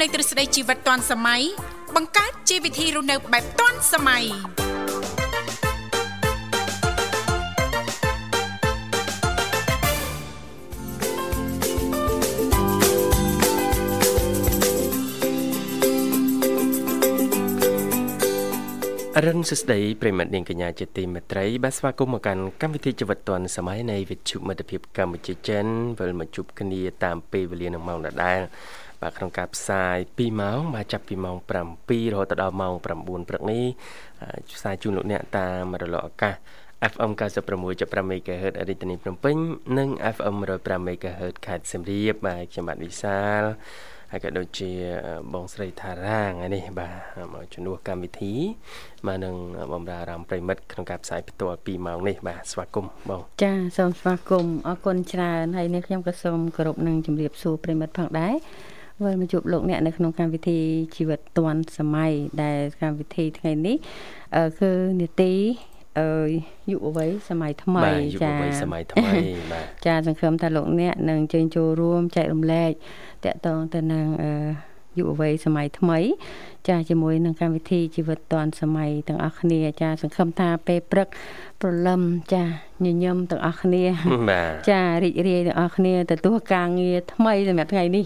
លេងទ្រឹស្ដីជីវិតទាន់សម័យបង្កើតជីវវិធីរស់នៅបែបទាន់សម័យរិនសស្ដីប្រិមិត្តនាងកញ្ញាជាទីមេត្រីបាទស្វាគមន៍មកកាន់កម្មវិធីជីវិតឌွန်សម័យនៃវិទ្យុមិត្តភាពកម្ពុជាចិនវិលមកជួបគ្នាតាមពេលវេលានឹងម៉ោងដដែល បាទក្នុងការផ្សាយ2ម៉ោងបាទចាប់ពីម៉ោង7រហូតដល់ម៉ោង9ព្រឹកនេះផ្សាយជូនលោកអ្នកតាមរលកអាកាស FM 96.5 MHz រាជធានីភ្នំពេញ និង FM 105 MHz ខេត្តសៀមរាបបាទខ្ញុំបាទវិសាលហើយក៏ដូចជាបងស្រីថារាថ្ងៃនេះបាទមកជំនួសកម្មវិធីមកនឹងបំរើអារម្មណ៍ប្រិមិត្តក្នុងការផ្សាយផ្ទាល់2ម៉ោងនេះបាទស្វាគមន៍បងចាសូមស្វាគមន៍អរគុណច្រើនហើយនេះខ្ញុំក៏សូមគោរពនឹងជម្រាបសួរប្រិមិត្តផងដែរ វិលមកជួបលោកអ្នកនៅក្នុងកម្មវិធីជីវិតឌွန်សម័យដែលកម្មវិធីថ្ងៃនេះគឺនីតិអឺយុវវ័យសម័យថ្មីចាយុវវ័យសម័យថ្មីបាទចាសង្ឃឹមថាលោកអ្នកនឹងជើញចូលរួមចែករំលែកតកតងទៅនឹងអឺ យុវវ័យសម័យថ្មី ចាជាមួយនឹងកម្មវិធីជីវិតឌွန်សម័យទាំងអស់គ្នា ចាសង្ឃឹមថាពេលព្រឹកព្រលឹមចាញញឹមទាំងអស់គ្នា ចារីករាយទាំងអស់គ្នាទទួលការងារថ្មីសម្រាប់ថ្ងៃនេះ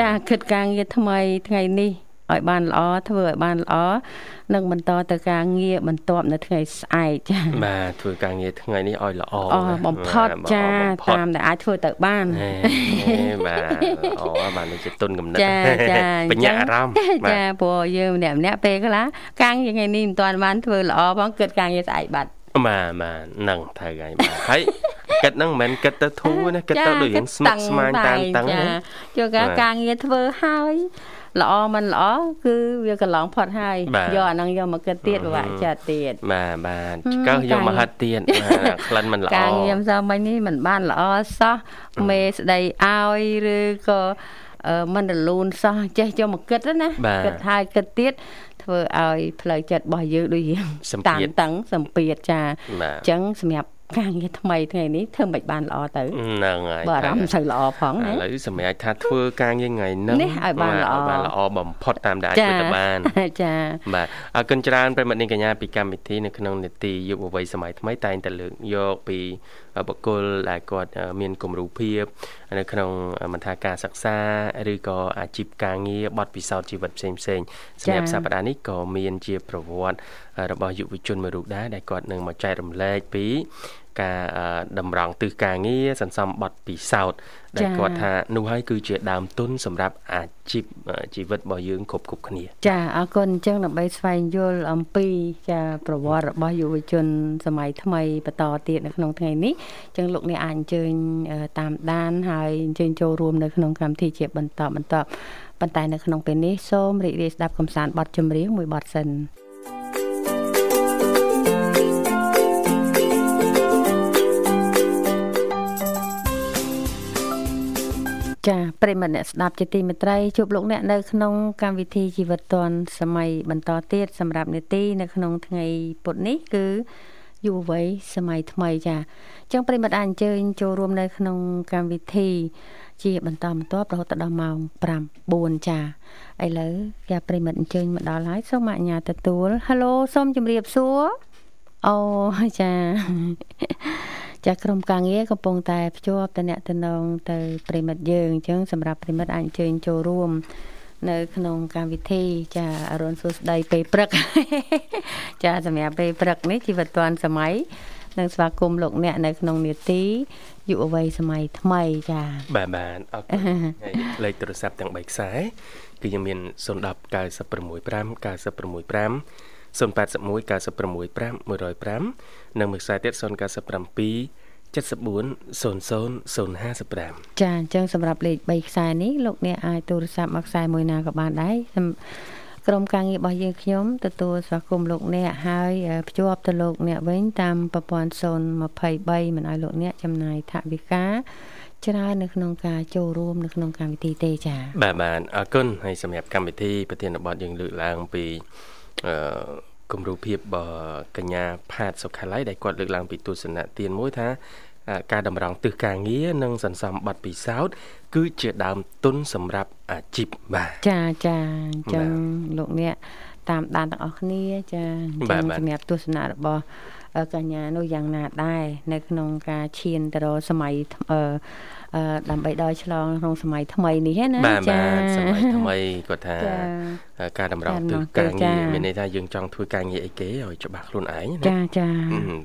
ចាគិតការងារថ្មីថ្ងៃនេះ ឲ្យបានល្អធ្វើឲ្យបានល្អនិងបន្តទៅការងារបន្ទាប់នៅថ្ងៃស្អែកចា៎បាទធ្វើការងារថ្ងៃនេះឲ្យល្អអូបំផុតចាតាមដែលអាចធ្វើទៅបានបាទអូបាទនេះជាទុនកំណត់បញ្ញាអារម្មណ៍ចាព្រោះយើងម្នាក់ម្នាក់ពេលខ្លះការងារថ្ងៃនេះមិនទាន់បានធ្វើល្អផងគិតការងារស្អែកបាត់បាទបាទហ្នឹងត្រូវហើយបាទហើយគិតហ្នឹងមិនមែនគិតទៅធូរណាគិតទៅដូចរឿងស្មុគស្មាញតានតឹងណាយកការងារធ្វើហើយ ល្អមិនល្អគឺវាកន្លងផុតហើយយកអាហ្នឹងយកមកគិតទៀតពិបាកចិត្តទៀតបាទបាទកើសយកមកហិតទៀតបាទក្លិនមិនល្អការងារសោះមិញនេះមិនបានល្អសោះមេស្ដីឲ្យឬក៏មិនរលូនសោះចេះយកមកគិតណាគិតហើយគិតទៀតធ្វើឲ្យផ្លូវចិត្តរបស់យើងដូចរៀងតានតឹងសម្ពាធចាអញ្ចឹងសម្រាប់ ការងារថ្មីថ្ងៃនេះធ្វើមិនបានល្អទៅហ្នឹងហើយបើអារម្មណ៍មិនសូវល្អផងណាឥឡូវសម្រាប់ថាធ្វើការងារថ្ងៃនេះនេះឲ្យបានល្អបានល្អបំផុតតាមដែលអាចធ្វើទៅបានចាបាទអរគុណច្រើនប្រិមត្តនាងកញ្ញាពីកម្មវិធីនៅក្នុងនេតិយុវវ័យសម័យថ្មីតែងតែលើកយកពីបុគ្គលដែលគាត់មានគំរូភាពនៅក្នុងមន្តាការសិក្សាឬក៏អាជីពការងារបទពិសោធន៍ជីវិតផ្សេងផ្សេងសម្រាប់សប្តាហ៍នេះក៏មានជាប្រវត្តិ របស់យុវជនមួយរូបដែរដែលគាត់នឹងមកចែករំលែកពីការតម្រង់ទិសការងារសន្សំប័ណ្ណពិសោធន៍ដែលគាត់ថានោះហើយគឺជាដើមទុនសម្រាប់អាជីពជីវិតរបស់យើងគ្រប់គ្រប់គ្នា ចាអរគុណអញ្ចឹងដើម្បីស្វែងយល់អំពីចាប្រវត្តិរបស់យុវជន សម័យថ្មីបន្តទៀតនៅក្នុងថ្ងៃនេះអញ្ចឹងលោកអ្នកអាចអញ្ជើញតាមដានហើយអញ្ជើញចូលរួមនៅក្នុងកម្មវិធីជាបន្តបន្តប៉ុន្តែនៅក្នុងពេលនេះសូមរីករាយស្ដាប់កំសាន្តបទចម្រៀងមួយបទសិន ចាប្រិមត្តអ្នកស្ដាប់ជាទីមេត្រីជួបលោកអ្នកនៅក្នុងកម្មវិធីជីវិតឌွန်សម័យបន្តទៀតសម្រាប់នេតិនៅក្នុងថ្ងៃពុធនេះគឺយុវវ័យសម័យថ្មីចាអញ្ចឹងប្រិមត្តអាចអញ្ជើញចូលរួមនៅក្នុងកម្មវិធីជាបន្តបន្ទាប់រហូតដល់ម៉ោង9ចាឥឡូវគេប្រិមត្តអញ្ជើញមកដល់ហើយសូមអញ្ញាទទួល Halo សូមជម្រាបសួរអូចា ចាស់ក្រុមការងារកំពុងតែភ្ជាប់តំណតំណងទៅប្រិមិត្តយើងអញ្ចឹងសម្រាប់ប្រិមិត្តអាចអញ្ជើញចូលរួមនៅក្នុងកម្មវិធីចាអរុនសួស្ដីពេលព្រឹកចាសម្រាប់ពេលព្រឹកនេះជីវិតឌွန်សម័យនិងស្វាគមន៍លោកអ្នកនៅក្នុងនេតិយុវវ័យសម័យថ្មីចាបាទបាទអរគុណលេខទូរស័ព្ទទាំង3ខ្សែគឺយើងមាន010 965 965 081 965 105និងមួយខ្សែទៀត097 74 00055ចាអញ្ចឹងសម្រាប់លេខ3ខ្សែនេះលោកអ្នកអាចទូរស័ព្ទមកខ្សែមួយណាក៏បានដែរក្រុមការងាររបស់យើងខ្ញុំទទួលស្វាគមន៍លោកអ្នកហើយភ្ជាប់ទៅលោកអ្នកវិញតាមប្រព័ន្ធ023មិនឲ្យលោកអ្នកចំណាយថវិកាច្រើននៅក្នុងការចូលរួមនៅក្នុងកម្មវិធីទេចា៎បាទបាទអរគុណហើយសម្រាប់កម្មវិធីប្រធានបទយើងលើកឡើងពី អឺគំរូភាពរបស់កញ្ញាផាតសុខាឡៃដែលគាត់លើកឡើងពីទស្សនៈទានមួយថាការតម្រង់ទិសការងារនិងសន្សំប័ណ្ណពិសោធន៍គឺជាដើមទុនសម្រាប់អាជីពបាទចាចាអញ្ចឹងលោកអ្នកតាមដានទាំងអស់គ្នាចាអញ្ចឹងសម្រាប់ទស្សនៈរបស់កញ្ញានោះយ៉ាងណាដែរនៅក្នុងការឈានទៅរកសម័យអឺ ដើម្បីដល់ឆ្លងក្នុងសម័យថ្មីនេះណាចាសម័យថ្មីគាត់ថាការតម្រូវទិសការងារមានន័យថាយើងចង់ធ្វើការងារអីគេឲ្យច្បាស់ខ្លួនឯងណាចាចា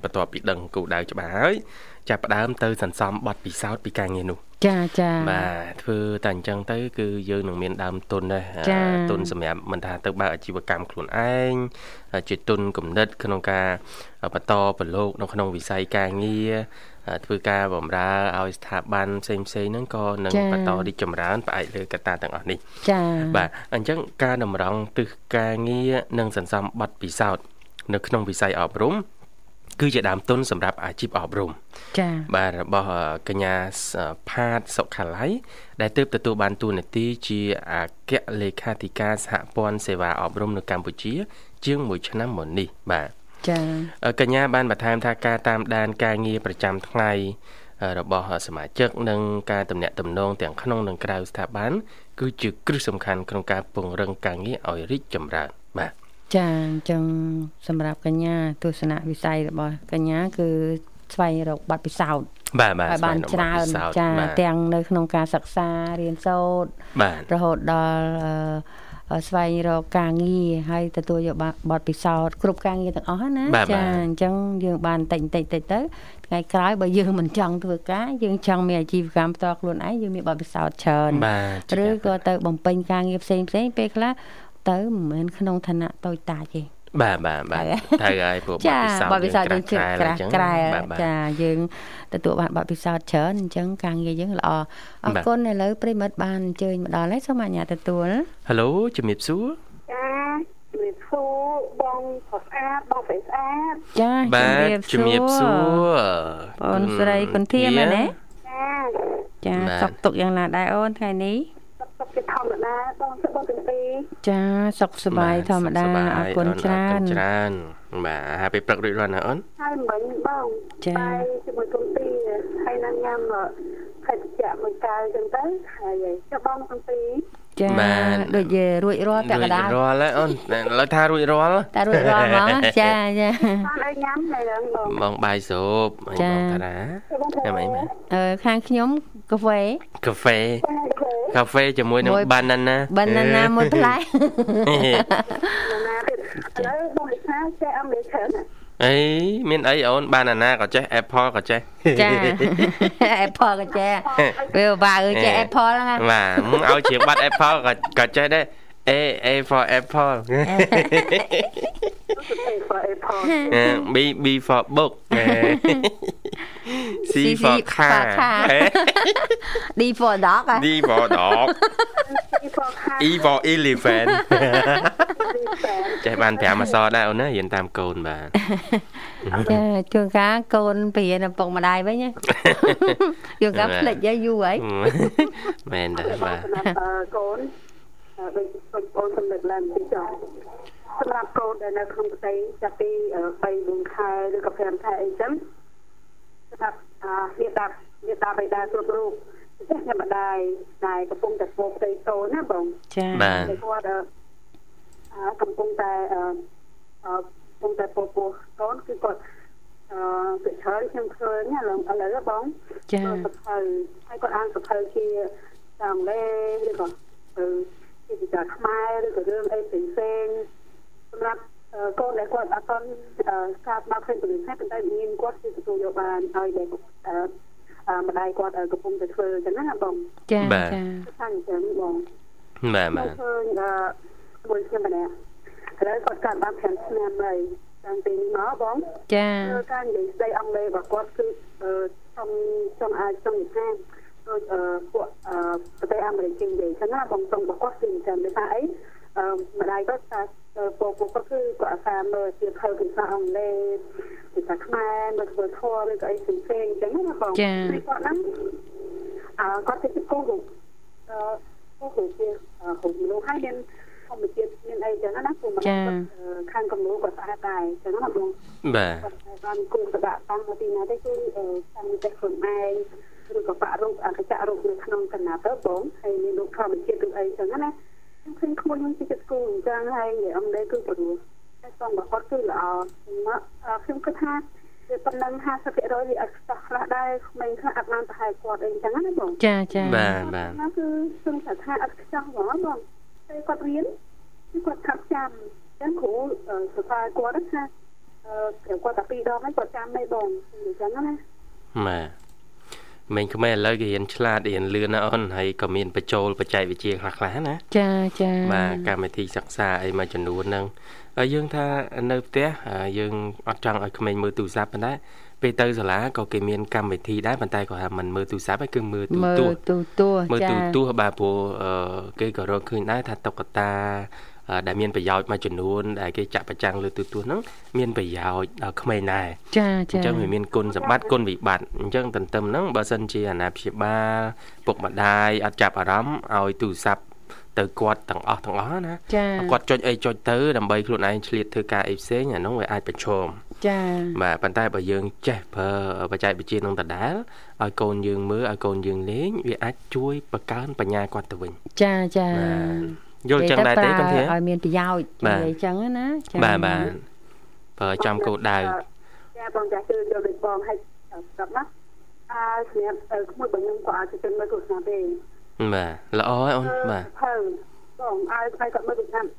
បន្ទាប់ពីដឹងគោលដៅច្បាស់ហើយចាប់ផ្ដើមទៅសន្សំប័ណ្ណពិសោធន៍ពីការងារនោះចាចាបាទធ្វើតែអញ្ចឹងទៅ គឺយើងនឹងមានដើមទុនដែរទុនសម្រាប់មិនថាទៅបើកអាជីវកម្មខ្លួនឯងជាទុនគំនិតក្នុងការបន្តប្រឡូកនៅក្នុងវិស័យការងារ ធ្វើការបម្រើឲ្យស្ថាប័នផ្សេងផ្សេងហ្នឹងក៏នឹងបន្តរីកចម្រើនផ្អែកលើកត្តាទាំងអស់នេះចា៎បាទអញ្ចឹងការតម្រង់ទិសការងារនិងសន្សំប័ណ្ណពិសោធន៍នៅក្នុងវិស័យអប់រំគឺជាដើមទុនសម្រាប់អាជីពអប់រំចា៎បាទរបស់កញ្ញាផាតសុខាល័យដែលទើបទទួលបានតួនាទីជាអគ្គលេខាធិការសហព័ន្ធសេវាអប់រំនៅកម្ពុជា ជាង1ឆ្នាំមុននេះបាទ ចា៎កញ្ញាបានបន្ថែមថាការតាមដានការងារប្រចាំថ្ងៃរបស់សមាជិកនិងការតំណាក់តំណងទាំងក្នុងនិងក្រៅស្ថាប័នគឺជាគ្រឹះសំខាន់ក្នុងការពង្រឹងការងារឲ្យរីកចម្រើនបាទចាអញ្ចឹងសម្រាប់កញ្ញាទស្សនវិស័យរបស់កញ្ញា គឺស្វែងរកបទពិសោធន៍បាទបាទបានច្រើនចាទាំងនៅក្នុងការសិក្សារៀនសូត្ររហូតដល់ ស្វែងរកការងារហើយទទួលយកបទពិសោធន៍គ្រប់ការងារទាំងអស់ណាចាអញ្ចឹងយើងបានតិចតិចតិចទៅថ្ងៃក្រោយបើយើងមិនចង់ធ្វើការយើងចង់មានអាជីវកម្មផ្ទាល់ខ្លួនឯងយើងមានបទពិសោធន៍ច្រើនឬក៏ទៅបំពេញការងារផ្សេងផ្សេងពេលខ្លះទៅមិនមែនក្នុងឋានៈតូចតាចទេ បាទបាទបាទត្រូវហើយព្រោះបទពិសោធន៍បទពិសោធន៍យើងជិតក្រាស់ក្រែចាយើងទទួលបានបទពិសោធន៍ច្រើនអញ្ចឹងការងារយើងល្អអរគុណឥឡូវប្រិមិត្តបានអញ្ជើញមកដល់ហើយសូមអញ្ញាតទទួល Halo ជំរាបសួរចាជំរាបសួរបងស្អាតបងស្អាតចាជំរាបសួរបងស្រីគុនធាមែនទេចាចាសុខទុក្ខយ៉ាងណាដែរអូនថ្ងៃនេះ សុខជាធម្មតាបងសុខបងទាំងពីរចាសុខសប្បាយធម្មតាអរគុណច្រើនច្រើនបាទអាហារពេលព្រឹករួចរាល់ណាអូនហើយមិញបងចាជាមួយគុំទីហើយនឹងញ៉ាំភេសជ្ជៈមួយកែវចឹងទៅហើយចុះបងទាំងពីរ ចាដូចជារួចរាល់ពាក់កណ្ដាលរួចរាល់ហើយអូនឥឡូវថារួចរាល់តែរួចរាល់ហ្មងចាចាបានឲ្យញ៉ាំហើយបងបងបាយស៊ុបហើយបងតារាញ៉ាំអីមែនអឺខាងខ្ញុំកាហ្វេកាហ្វេកាហ្វេជាមួយនឹងបាណាណាបាណាណាមួយផ្លែណាទៀតឥឡូវបងឯខាចេះអមេរិក អីមានអីអូនបាណាណាក៏ចេះ Apple ក៏ចេះចា Apple ក៏ចេះវាបាអើចេះ Apple ហ្នឹងបាទมึงឲ្យជាបាត់ Apple ក៏ក៏ចេះដែរ A A for apple A for apple B B for book C for car D for dog D for dog E for elephant ចេះបាន5អក្សរដែរអូនណារៀនតាមកូនបាទចាជួនកាលកូនបរៀនឪពុកម្ដាយវិញជួនកាលភ្លេចយូរហើយមែនដែរបាទកូន ដូចបងប្អូនសម្លឹកឡើងទីចុះសម្រាប់កូនដែលនៅក្នុងប្រទេសចាប់ពី3 4ខែឬក៏5ខែអីចឹងសម្រាប់វាដាប់វាដាប់ឲ្យដែរគ្រប់រូបចេះតែម្ដាយដែលកំពុងតែធ្វើផ្ទៃតូនណាបងចា៎បាទគាត់កំពុងតែកំពុងតែពោពោកូនគឺគាត់អឺពីច្រើនខ្ញុំឃើញឥឡូវឥឡូវបងចា៎សភៅហើយគាត់អានសភៅជាតាមលេឬក៏ ជាវិចារខ្មែរឬក៏រឿងអីផ្សេងផ្សេងសម្រាប់កូនដែលគាត់អត់ទាន់ស្កាត់មកឃើញពលិសប៉ុន្តែមានគាត់គឺទទួលយកបានហើយដែលម្ដាយគាត់កំពុងតែធ្វើអញ្ចឹងណាបងចាចាថាអញ្ចឹងបងបាទបាទឃើញមួយខ្ញុំម្នាក់ឥឡូវគាត់កើតបាន5ឆ្នាំហើយតាំងពីនេះមកបងចាការនិយាយស្ដីអង់គ្លេសរបស់គាត់គឺខ្ញុំខ្ញុំអាចចង់និយាយ ដូចពួកប្រទេសអាមេរិកគេនិយាយចឹងណាបងសុំរបស់គាត់គឺអញ្ចឹងដូចថាអីអឺម្ដាយគាត់ថាពពគាត់គឺគាត់អាសាមើលជាភៅភាសាអង់គ្លេសភាសាខ្មែរមើលធ្វើធម៌ឬក៏អីផ្សេងផ្សេងអញ្ចឹងណាបងចា៎គាត់ហ្នឹងអឺគាត់ទៅគូរូអឺគូរូជាហូបមនុស្សហើយមានហធម្មជាតិមានអីចឹងណាព្រោះមិនខាងកំណួរគាត់ស្អាតដែរចឹងណាបងបាទគាត់បានគូសដាក់តាំងនៅទីណាទេគឺតាមតែខ្លួនឯង ឬក៏បាក់រូបអកចៈរូបនៅក្នុងកណ្ដាលទៅបងហើយមានរូបធម្មជាតិឬអីចឹងណាខ្ញុំឃើញក្មួយខ្ញុំជាចិត្តគូអញ្ចឹងហើយអមនេះគឺព្រោះតែសំរបស់គាត់គឺល្អខ្ញុំគិតថាវាប៉ុណ្ណឹង50%វាអត់ខ្សោះខ្លះដែរក្មេងខ្លះអត់បានប្រហែលគាត់អីចឹងណាបងចាចាបាទបាទហ្នឹងគឺខ្ញុំថាអត់ខ្សោះហ្មងបងតែគាត់រៀនគឺគាត់ថាប់ចាំចឹងគ្រូសរសើរគាត់ថាអឺគាត់តែពីរដងហើយគាត់ចាំមិនបងអញ្ចឹងណាបា ទមិញខ្មែរឥឡូវគេរៀនឆ្លាតរៀនលឿនណាអូនហើយក៏មានបញ្ចូលបច្ចេកវិទ្យាខ្លះៗណាចាចាបាទកម្មវិធីសិក្សាអីមួយចំនួនហ្នឹងហើយយើងថានៅផ្ទះយើងអត់ចង់ឲ្យក្មេងមើលទូរស័ព្ទប៉ុន្តែពេលទៅសាលាក៏គេមានកម្មវិធីដែរប៉ុន្តែគាត់ថាមិនមើលទូរស័ព្ទទេគឺមើលទូមើលទស្សន៍ទូទស្សន៍មើលចាទូទស្សន៍បាទព្រោះអឺគេក៏រកឃើញដែរថាតុក្កតាអឺ ដែលមានប្រយោជន៍មួយចំនួនដែលគេចាក់ប្រចាំងលើទូទស្សន៍ហ្នឹងមានប្រយោជន៍ដល់ក្មេងដែរចាអចាញ្ចឹងវាមានគុណសម្បត្តិគុណវិបត្តិអញ្ចឹងទន្ទឹមហ្នឹងបើសិនជាអាណាព្យាបាលពុកម្ដាយអត់ចាប់អារម្មណ៍ឲ្យទូរស័ព្ទទៅគាត់ទាំងអស់ទាំងអស់ណាចាគាត់ចុចអីចុចទៅដើម្បីខ្លួនឯងឆ្លៀតធ្វើការអីផ្សេងអានោះវាអាចប្រឈមចាបាទប៉ុន្តែបើយើងចេះប្រើបច្ចេកវិទ្យានឹងដដែលឲ្យកូនយើងមើលឲ្យកូនយើងលេងវាអាចជួយបង្កើនបញ្ញាគាត់ទៅវិញចាចាបាទ យល់ចឹងដែរទេកំធាឲ្យមានប្រយោជន៍បាទនិយាយចឹងណាចាបាទបាទប្រើចំគោលដៅចាបងចាគឺយកដូចបងឲ្យស្ដាប់ណាអើស្រាប់ក្មួយបងខ្ញុំក៏អាចទៅមើលទូរស័ព្ទទេបាទល្អហើយអូនបាទភៅបងឲ្យឲ្យគាត់មើលទូរស័ព្ទឥ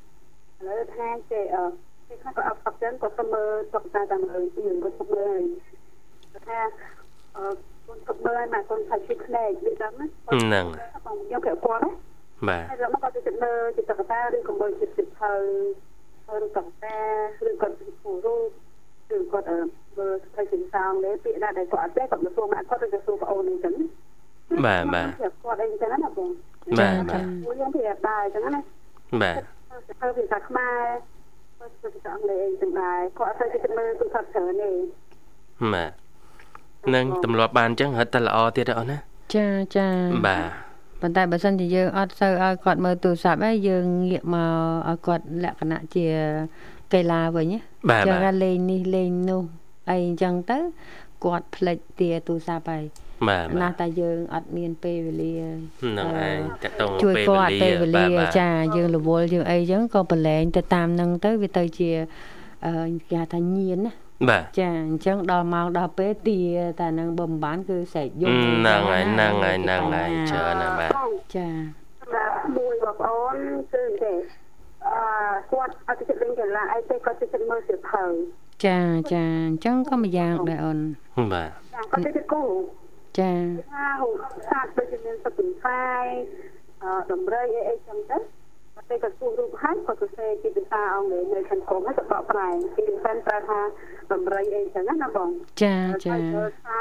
ឡូវថាចេអឺគេខ្លះក៏អត់អត់ចឹងគាត់ទៅមើលតុកតាតាមលើយើងគាត់ទៅមើលហើយថាអឺគាត់ទៅមើលឲ្យមកគាត់ថាជិះភ្នែកដូចហ្នឹងណាហ្នឹងបងខ្ញុំប្រាប់គាត់ណា បាទហើយរកមកគាត់ទៅចិត្តមើលចិត្តតុកតាឬក៏មើលចិត្តសិភៅឬតុកតាឬគាត់ពីគូរូឬគាត់អឺមើលស្ថិតសិនសងលេពាក្យណាដែលគាត់អត់ទេគាត់ទៅសួរម៉ាក់គាត់ឬក៏សួរប្អូនអីចឹងបាទបាទប្រាប់គាត់អីចឹងណាបងបាទបាទមួយយើងប្រាប់ដែរចឹងណាបាទទៅភាសាខ្មែរគាត់ទៅភាសាអង់គ្លេសអីចឹងដែរគាត់អត់ទៅចិត្តមើលទូរស័ព្ទច្រើនទេបាទនឹងទម្លាប់បានអញ្ចឹងរត់តែល្អទៀតហើយអូនណាចាចាបាទ ប៉ុន្តែបើសិនជាយើងអត់ទៅឲ្យគាត់មើលទូរស័ព្ទហើយយើងងាកមកឲ្យគាត់លក្ខណៈជាកីឡាវិញណាបាទចឹងបាទថាលេងនេះលេងនោះអីអញ្ចឹងទៅគាត់ផ្លិចទាទូរស័ព្ទហើយបាទណាបាទស់តែយើងអត់មានពេលវេលានឹងឯងតកតងជួយពេលគាត់វេពេលវេលាលាបាទបាទចាយើងរវល់យើងអីចឹងក៏ប្រឡែងទៅតាមនឹងទៅវាទៅជាអឺគេហៅថាញៀនណា បាទចាអញ្ចឹងដល់ម៉ោងដល់ពេលទាតែនឹងបើមិនបានគឺស្រែកយំហ្នឹងហើយហ្នឹងហើយហ្នឹងហើយច្រើនណាស់បាទចាសម្រាប់មួយបងប្អូនគឺទេអឺគាត់អត់ទៅចិត្តលេងកីឡាអីទេគាត់ទៅចិត្តមើលសៀវភៅចាចាអញ្ចឹងក៏ម្យ៉ាងដែរអូនបាទចាគាត់ទៅចិត្តគូចាថាហូបសាតដូចជាមានសុខភាពផ្សាយអឺដំរីអីអីចឹងទៅ គាត់ទៅគាត់គូរូបហើយគាត់ទៅសេជាភាសាអង់គ្លេសនៅខាងក្រោមហើយគាត់បកប្រែពីភាសាប្រើថាដំរីអីចឹងណាបងចាចាថា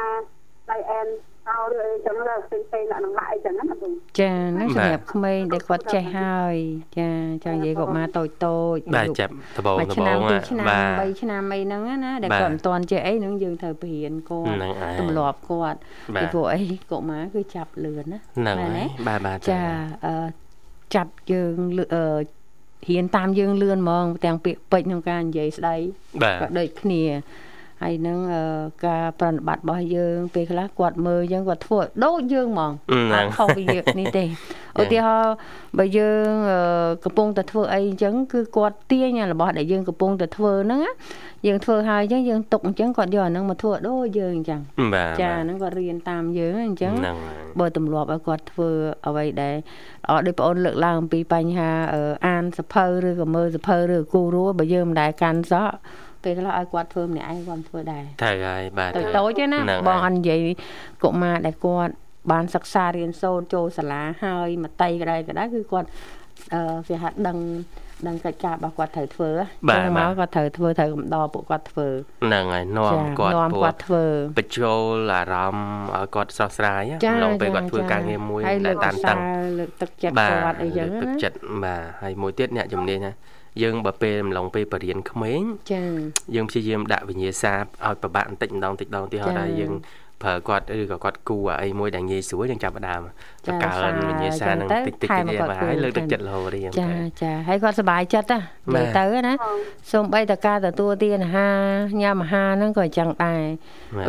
ដៃអែនតោឬអីចឹងទៅផ្សេងផ្សេងដាក់នឹងដាក់អីចឹងណាបងចាហ្នឹងសម្រាប់ក្មេងដែលគាត់ចេះហើយចាចានិយាយកុមារតូចតូចបាទចាប់ដបងមួយដបឆ្នាំងពីរឆ្នាំបាទ3ឆ្នាំអីហ្នឹងណាដែលបាទគាត់មិនទាន់ចេះអីហ្នឹងយើងត្រូវបរៀនគាត់ហ្នឹងឯងទម្លាប់គាត់បាទពីព្រោះអីកុមារគឺចាប់លឿនណាហ្នឹងមែនហើយទេបាទបាទចាអឺ ចាប់យើងលឿអឺហ៊ានតាមយើងលឿនហ្មងទាំងពាក្យពេចន៍ក្នុងការនិយាយស្ដីបាទក៏ដូចគ្នា ហើយនឹងអឺការប្រណិប័តរបស់យើងពេលខ្លះគាត់មើលយើងគាត់ធ្វើដូចយើងហ្មងហ្នឹងអត់ខុសពីយើងនេះទេឧទាហរណ៍បើយើងអឺកំពុងតែធ្វើអីអញ្ចឹងគឺគាត់ទាញអារបស់ដែលយើងកំពុងតែធ្វើហ្នឹងណាយើងធ្វើហើយអញ្ចឹងយើងទុកអញ្ចឹងគាត់យកអាហ្នឹងមកធ្វើដូចយើងអញ្ចឹងបាទចាបាទហ្នឹងគាត់រៀនតាមយើងអញ្ចឹងហ្នឹងហើយបើទម្លាប់ឲ្យគាត់ធ្វើអ្វីដែលល្អដូចបងអូនលើកឡើងអំពីបញ្ហាអឺអានសភៅឬក៏មើលសភៅឬក៏គូរੂបើយើងមិនដែលកាន់សោះ ពេលខ្លះឲ្យគាត់ធ្វើម្នាក់ឯងគាត់មិនធ្វើដែរត្រូវហើយបាទតូចត្រូវតូចទេណាហ្នឹងបងអហើយត់និយាយកុមារដែលគាត់បានសិក្សារៀនសូត្រចូលសាលាហើយមតីក្តីក្តីគឺគាត់អឺគេហៅដឹងដឹងកិច្ចការរបស់គាត់ត្រូវធ្វើបាទចឹងបាមកទគាត់ត្រូវធ្វើត្រូវកំដរពួកគាត់ធ្វើហ្នឹងហើយនាំចាគាត់នាំព្រោះគាត់ធ្វើបញ្ចូលអារម្មណ៍ឲ្យគាត់ស្រស់ស្រាយណាចាម្លងពេលចាគាត់ធ្វើចាការងារមួយហើយដែលលើកតានឧស្សាតឹងហ៍លើកទឹកចិត្តបាទគាត់អីចឹងលើកទឹកណាចិត្តបាទហើយមួយទៀតអ្នកជំនាញណា យើងបើពេលម្លងពេលបរៀនក្មេងចាយើងព្យាយាមដាក់វិញ្ញាសាឲ្យប្របាក់បន្តិចម្ដងបន្តិចម្ដងទីហោចា៎ដែរយើងប្រើគាត់ឬក៏គាត់គូអីមួយដែលងាយស្រួលយើងចាប់ផ្ដើមបកើវិញ្ញាសានឹងតិចតិចតិចបាទហើយលើកទឹកចិត្តរហូតរៀងចាចាហើយគាត់សុបាយចិត្តណានិយាយទៅណាសូម្បីតែការទទួលទានអាហារញ៉ាំអាហារហ្នឹងក៏អញ្ចឹងដែរ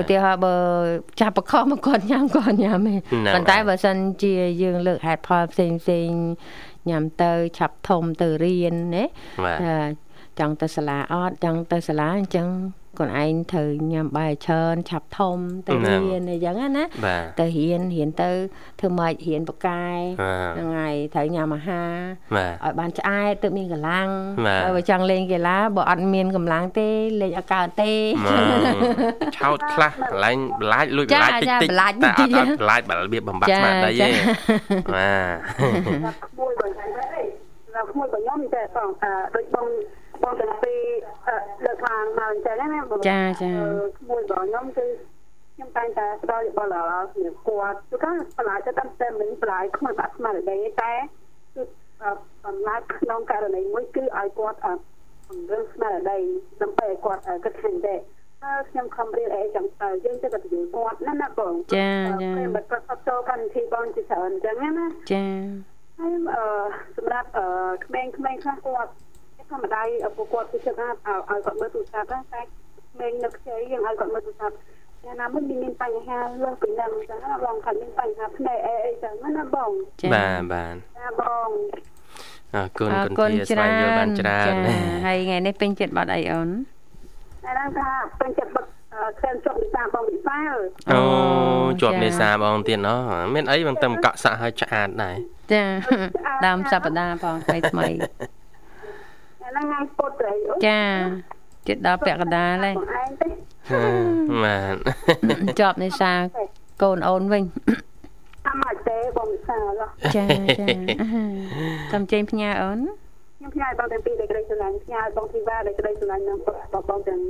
ឧទាហរណ៍បើចាប់បខំមកគាត់ញ៉ាំគាត់ញ៉ាំទេប៉ុន្តែបើសិនជាយើងលើកហេតុផលផ្សេងផ្សេង ញ៉ាំទៅឆាប់ធំទៅរៀនណាចង់ទៅសាលាអត់ចង់ទៅសាលាអញ្ចឹង ខ្លួនឯងត្រូវញ៉ាំបាយច្រើនឆាប់ធំទៅរៀនអីចឹងណាទៅរៀនរៀនទៅធ្វើម៉េចរៀនបកែហ្នឹងហើយត្រូវញ៉ាំអាហារឲ្យបានឆ្អែតទៅមានកម្លាំងហើយបើចង់លេងកីឡាបើអត់មានកម្លាំងទេលេងអត់កើតទេឆោតខ្លះបន្លែងបន្លាចលួចបន្លាចតិចតិចតែអត់បន្លាចរបៀបបំបត្តិស្មារតីទេបាទក្មួយបើហ្នឹងទេក្មួយបើខ្ញុំតែបងដូចបង បងទាំងពីរលើកឡើងមកអញ្ចឹងណាចាចាមួយបងខ្ញុំគឺខ្ញុំតែងតែផ្ដល់យោបល់ដល់គ្នាគាត់គឺថាបន្លាយទៅតាមតែមិនបន្លាយគ្មានបាក់ស្មារតីតែគឺបន្លាយក្នុងករណីមួយគឺឲ្យគាត់ពង្រឹងស្មារតីដើម្បីឲ្យគាត់គិតឃើញដែរហើយខ្ញុំខំរៀនអីចឹងទៅយើងទៅទៅយល់គាត់ណាណាបងចាចាពេលមកគាត់ចូលកម្មវិធីបងជាច្រើនអញ្ចឹងណាចាហើយអឺសម្រាប់អឺក្មេងៗខ្លះគាត់ ធម្មតាពួកគាត់គឺចិត្តថាឲ្យគាត់មើលទូរស័ព្ទតែមេងនៅខ្ចីយើងឲ្យគាត់មើលទូរស័ព្ទតែណាមិនមានបញ្ហាលើសពីនឹងអញ្ចឹងណាបងគាត់មានបញ្ហាភ្នែកអីអីចឹងណាបងបាទបាទណាបងអរគុណគុណជាស្វែងយល់បានច្រើនហើយថ្ងៃនេះពេញចិត្តបាត់អីអូនតែថាពេញចិត្តបាត់ខែជាប់នេសាបងវិសាលអូជាប់នេសាបងទៀតណោះមានអីបងតែមកកក់សាក់ឲ្យឆ្អាតដែរចាដើមសប្តាហ៍បងថ្មីថ្មី ហ្នឹងថ្ងៃពុទ្ធហើយចាចិត្តដល់ពាក់កណ្ដាលហើយបាទជាប់នេសាកូនអូនវិញអមទេបងវិសាលចាចាតាមចេញផ្ញើអូនខ្ញុំផ្ញើបងទាំងពីរដែលក្តីស្រឡាញ់ផ្ញើបងធីវ៉ាដែលក្តីស្រឡាញ់នឹងបងទាំង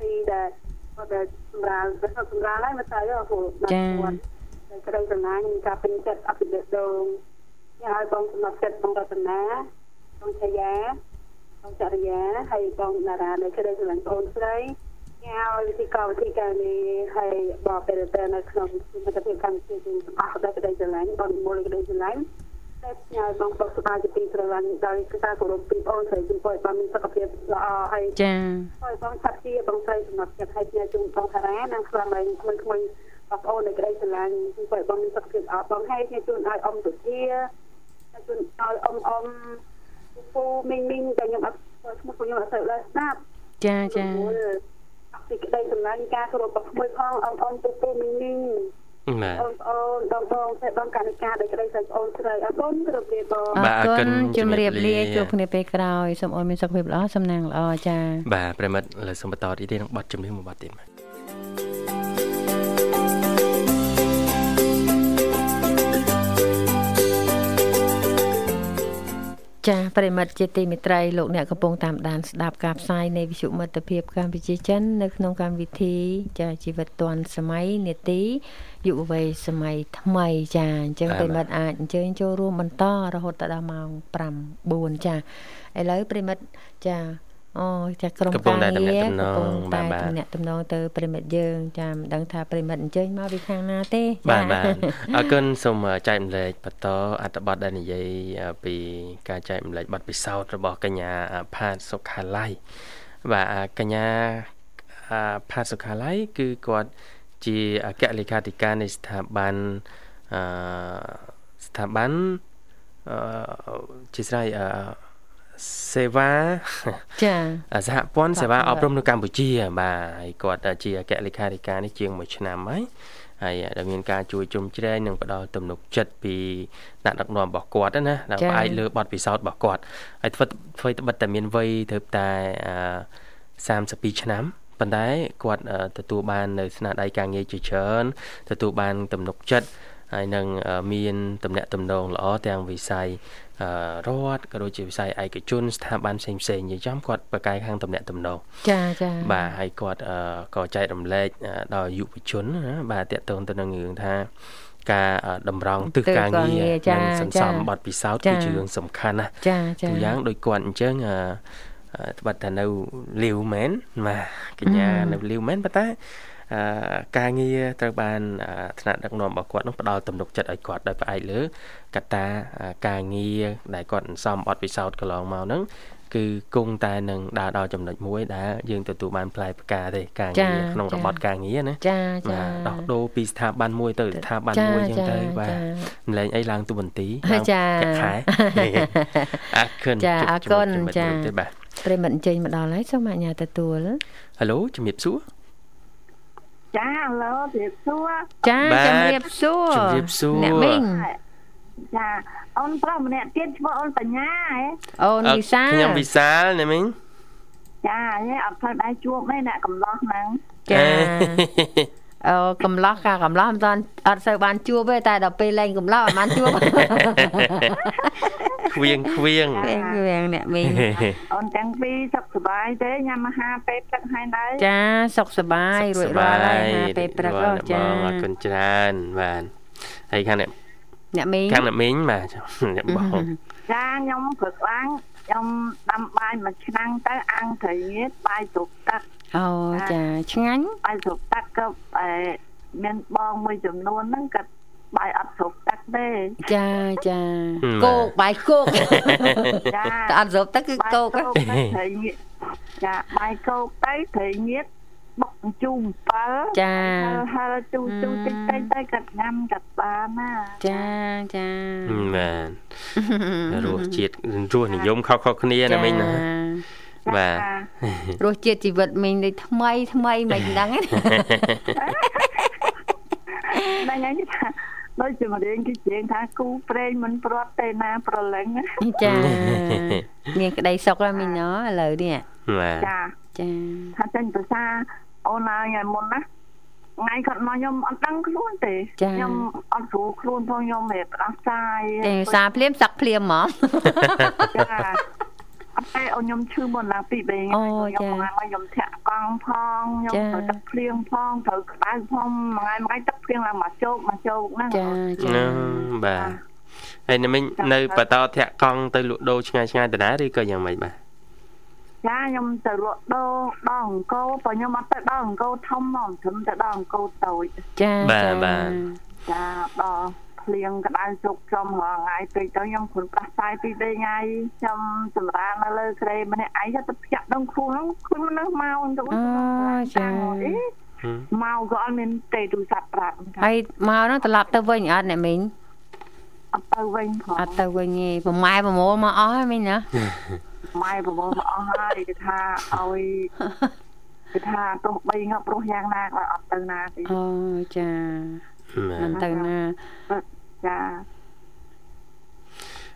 ពីរដែលគាត់សម្រាប់សម្រាប់ហើយមកទៅហូបចាដែលក្តីស្រឡាញ់ការពេញចិត្តអភិរិយដងញ៉ាំឲ្យបងសំណត់ចិត្តបងរតនាបងឆាយា បងចរិយាហើយបងតារាដែលក្តីស្រឡាញ់បងស្រីញ៉ាំវិធីកោវិធីការនេះហើយបបពេលទៅនៅក្នុងសមាជិកកម្មវិធីទាំងអស់ដែលក្តីស្រឡាញ់បងមូលក្តីស្រឡាញ់តែញ៉ាំបងបងស្បាយជាទីស្រឡាញ់ដោយការគោរពពីបងស្រីជំនួយបងមានសុខភាពល្អហើយចាហើយបងឆាប់ជាបងស្រីសម្រាប់ចិត្តឲ្យញ៉ាំជុំបងតារានិងខ្លាំងឡើងក្មួយក្មួយបងប្អូនដែលក្តីស្រឡាញ់ជំនួយបងមានសុខភាពល្អបងហើយញ៉ាំជូនឲ្យអ៊ំទុជាជូនឲ្យអ៊ំអ៊ំ ពូមីងមីងតែខ្ញុំអត់ឈ្មោះខ្ញុំអត់ទៅដែរស្ដាប់ចាចាអត់ពីក្តីសម្លាញ់ការគោរពរបស់ក្មួយផងអងអងពូពូមីងមីងបាទបងប្អូនបងបងតែបងកនិកាដែលក្តីស្រីប្អូនស្រីអរគុណជម្រាបលាបងបាទអរគុណជម្រាបលាជួបគ្នាពេលក្រោយសូមអរមានសុខភាពល្អសំណាងល្អចាបាទប្រិមិត្តលើសូមបន្តទីទេនឹងបတ်ជំនឿមួយបတ်ទៀតបាទ ចាប្រិមិត្តជាទីមេត្រីលោកអ្នកកំពុងតាមដានស្ដាប់ការផ្សាយនៃវិទ្យុមិត្តភាពកម្ពុជាចិននៅក្នុងកម្មវិធីចាជីវិតឌွန်សម័យនេតិយុវវ័យសម័យថ្មីចាអញ្ចឹងប្រិមិត្តអាចអញ្ជើញចូលរួមបន្តរហូតដល់ម៉ោង5 4ចាឥឡូវប្រិមិត្តចា អូចាក្រុមការងារកំពុងតែតំណាក់តំណងទៅប្រិមិត្តយើងចាមិនដឹងថាប្រិមិត្តអញ្ជើញមកពីខាងណាទេបាទបាទអរគុណសូមចែកម្លែកបន្តអត្ថបទដែលនិយាយពីការចែកម្លែកបទពិសោធន៍របស់កញ្ញាផាតសុខាឡៃបាទកញ្ញាផាតសុខាឡៃគឺគាត់ជាអគ្គលេខាធិការនៃស្ថាប័នអឺស្ថាប័នអឺជាស្រ័យអឺ សេវាចាសហព័ន្ធសេវាអប់រំនៅកម្ពុជា បាទហើយគាត់ជាអគ្គលេខាធិការនេះជាង1ឆ្នាំហើយហើយដែលមានការជួយជុំជ្រែងនិងផ្ដល់ទំនុកចិត្តពីអ្នកដឹកនាំរបស់គាត់ណាដែលផ្អែកលើបទពិសោធន៍របស់គាត់ហើយធ្វើធ្វើត្បិតតែមានវ័យទៅតែ32ឆ្នាំប៉ុន្តែគាត់ទទួលបាននៅស្នាដៃការងារជាច្រើនទទួលបានទំនុកចិត្ត ហើយនឹងមានតំណែងតំណងល្អទាំងវិស័យរដ្ឋក៏ដូចជាវិស័យឯកជនស្ថាប័នផ្សេងផ្សេងនិយាយចំគាត់ប្រកែកខាងតំណែងតំណងចាចាបាទហើយគាត់ក៏ចែករំលែកដល់យុវជនណាបាទតកតងទៅនឹងរឿងថាការតម្រង់ទិសការងារនិងសន្សំបទពិសោធន៍គឺជារឿងសំខាន់ណាចាចាទូយ៉ាងដូចគាត់អញ្ចឹងត្បិតតែនៅលាវមែនបាទកញ្ញានៅលាវមែនប៉ុន្តែអឺ ការងារត្រូវបានថ្នាក់ដឹកនាំរបស់គាត់នោះផ្ដល់ទំនុកចិត្តឲ្យគាត់ដោយផ្អែកលើកត្តាការងារដែលគាត់សន្សំអត់ពិសោធន៍កន្លងមកហ្នឹងគឺគង់តែនឹងដើរដល់ចំណុចមួយដែលយើងទទួលបានផ្លែផ្កាទេការងារក្នុងរបត់ការងារណាចាចាដោះដូរពីស្ថាប័នមួយទៅស្ថាប័នមួយចឹងទៅបាទម្លែងអីឡើងទូបន្ទីចាខែអរគុណចាអរគុណចាបាទប្រិមិត្តអញ្ជើញមកដល់ហើយសូមអញ្ញាតទទួលហៅជំរាបសួរ ចាឡូជំរាបសួរចាជំរាបសួរជំរាបសួរអ្នកមីងចាអូនប្រុសម្នាក់ទៀតឈ្មោះអូនបញ្ញាហ៎អូនវិសាលខ្ញុំវិសាលណាមីងចាហ៎អត់ធ្វើដែរជួបទេអ្នកកំឡោះហ្នឹងចា អូកំឡោះកាកំឡោះមិនតាន់អត់សូវបានជួបទេតែដល់ពេលលេងកំឡោះអត់បានជួបខ្វៀងខ្វៀងខ្វៀងអ្នកមីងអូនទាំងពីរសុខសប្បាយទេញ៉ាំអាហារពេលព្រឹកហើយនៅចាសុខសប្បាយរួចរាល់ហើយអាហារពេលព្រឹកចាអរគុណច្រើនបាទហើយខាងអ្នកអ្នកមីងខាងអ្នកមីងបាទអ្នកបងចាខ្ញុំព្រឹកឡើងខ្ញុំដាំបាយមួយឆ្នាំងទៅអាំងត្រីងៀតបាយស្រុកទឹក អូចាឆ្ងាញ់បាយស្រុកទឹកក៏មានបងមួយចំនួនហ្នឹងក៏បាយអត់ស្រុកទឹកទេចាចាគោកបាយគោកចាតែអត់ស្រុកទឹកគឺគោកត្រីងៀតចាបាយគោកទៅត្រីងៀតបុកជូរ7ចាហើយជូរជូរតិចតិចទៅកាត់ញ៉ាំកាត់បានណាចាចាបាទរសជាតិរសនិយមខុសៗគ្នាណាមិញណា បាទរសជាតិជីវិតមីងដូចថ្មីថ្មីមិនដឹងហ្នឹងហើយថាដូចជាមរៀងគេជេងថាគូប្រេងមិនព្រាត់ទេណាប្រឡឹងចាមានក្តីសុខហើយមីងណឥឡូវនេះបាទចាចាថាចេញភាសាអូនហើយមុនណាថ្ងៃគាត់មកខ្ញុំអត់ដឹងខ្លួនទេខ្ញុំអត់ស្រួលខ្លួនផងខ្ញុំរៀបផ្ដាសាយទេសារភ្លាមសឹកភ្លាមហ្មងចាអ ត់ទេអូនខ្ញុំឈឺមុនឡើងពីរបីខ្ញុំមកខ្ញុំធាក់កង់ផងខ្ញុំត្រូវទឹកភ្លៀងផងត្រូវក្តៅផងមួយថ្ងៃមួយថ្ងៃទឹកភ្លៀងឡើងមកជោគមកជោគហ្នឹងចាចាបាទហើយនៅមិញនៅបន្តធាក់កង់ទៅលក់ដូរឆ្ងាយឆ្ងាយតាណាឬក៏យ៉ាងម៉េចបាទចាខ្ញុំទៅលក់ដូរដល់អង្គរបើខ្ញុំអត់ទៅដល់អង្គរធំមកត្រឹមទៅដល់អង្គរតូចចាបាទបាទចាដល់ ភ្លៀងក្តៅជុកចំរងថ្ងៃពេកទៅខ្ញុំគ្រុនប្រាស់សាយពីរថ្ងៃខ្ញុំសម្រាននៅលើក្រេម្នាក់ឯងទៅភ្ញាក់ដងខ្លួនខ្លួនមនុស្សមកទៅអូចាមកក៏អត់មានទេទូរស័ព្ទប្រាប់ហើយមកនោះត្រឡប់ទៅវិញអត់អ្នកមីងអត់ទៅវិញផងអត់ទៅវិញទេប្រម៉ែប្រមូលមកអស់ហើយមីងណាម៉ែប្រមូលមកអស់ហើយគេថាឲ្យគេថាទោះបីងាប់រស់យ៉ាងណាក៏អត់ទៅណាទេអូចា មិនទៅណាចា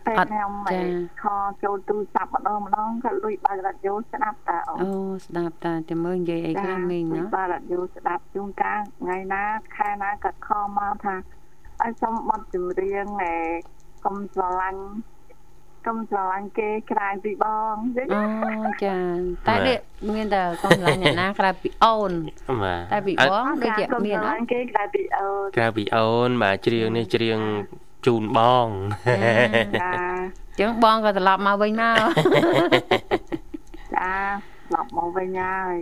តែខ្ញុំមិនខចូលទូរស័ព្ទម្ដងម្ដងក៏លួយបើករ៉ាឌីយ៉ូស្ដាប់តាអូអូស្ដាប់តាតែមើលនិយាយអីខ្លះមីងណាបើរ៉ាឌីយ៉ូស្ដាប់ជួនកាលថ្ងៃណាខែណាក៏ខមកថាឲ្យសុំបទចម្រៀងឯកុំស្រឡាញ់ កុំស្រឡាញ់គេក្រៅពីបងអូចាតែនេះមានតែកុំស្រឡាញ់អ្នកណាក្រៅពីអូនតែពីបងដូចជាមានអត់គេក្រៅពីអូនក្រៅពីអូនបាទច្រៀងនេះច្រៀងជូនបងចាចឹងបងក៏ត្រឡប់មកវិញមកចាត្រឡប់មកវិញហើយ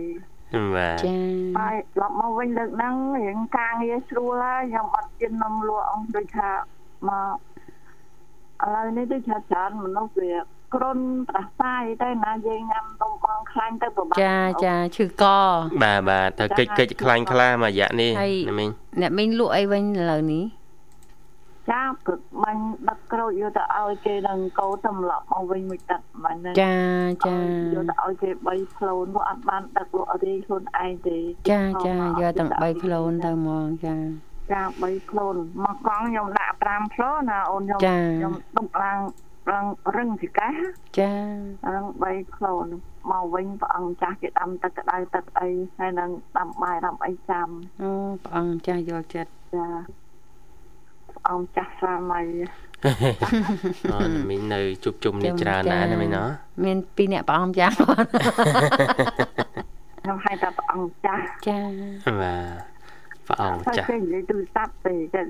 បាទចាហើយត្រឡប់មកវិញលើកហ្នឹងរៀងការងារស្រួលហើយខ្ញុំអត់ជិននំលក់អង្គដូចថាមក ឥឡូវនេះទៅច្រើនច្រើនមនុស្សវាគ្រុនប្រសាយទៅណាយើងញ៉ាំនំបងខ្លាញ់ទៅប្រហែលចាចាឈឺកបាទបាទទៅកិច្ចកិច្ចខ្លាញ់ខ្លាមួយរយៈនេះអ្នកមីងអ្នកមីងលក់អីវិញឥឡូវនេះចាព្រឹកបាញ់ដឹកក្រូចយកទៅឲ្យគេនឹងកោទៅម្លប់មកវិញមួយទឹកបាញ់ចាចាយកទៅឲ្យគេ3ផ្លូនពួកអត់បានដឹកលក់រីខ្លួនឯងទេចាចាយកទាំង3ផ្លូនទៅហ្មងចា ចា3ខ្លួនមកកង់ខ្ញុំដាក់5ផ្លូណាអូនខ្ញុំខ្ញុំដុកឡើងឡើងរឹងពីកាចារឹង3ខ្លួនមកវិញព្រះអង្គចាស់គេដាំទឹកក្តៅទឹកអីហើយនឹងដាំបាយដាំអីចាំអូព្រះអង្គចាស់យកចិត្តចាព្រះអង្គចាស់ស្វាមីអូមីងនៅជុំជុំនេះច្រើនណាស់ណាមីងណមាន2អ្នកព្រះអង្គចាស់ខ្ញុំហៅថាព្រះអង្គចាស់ចាបាទ ព្រះអង្គចាស់គេនិយាយទូរស័ព្ទទេគេ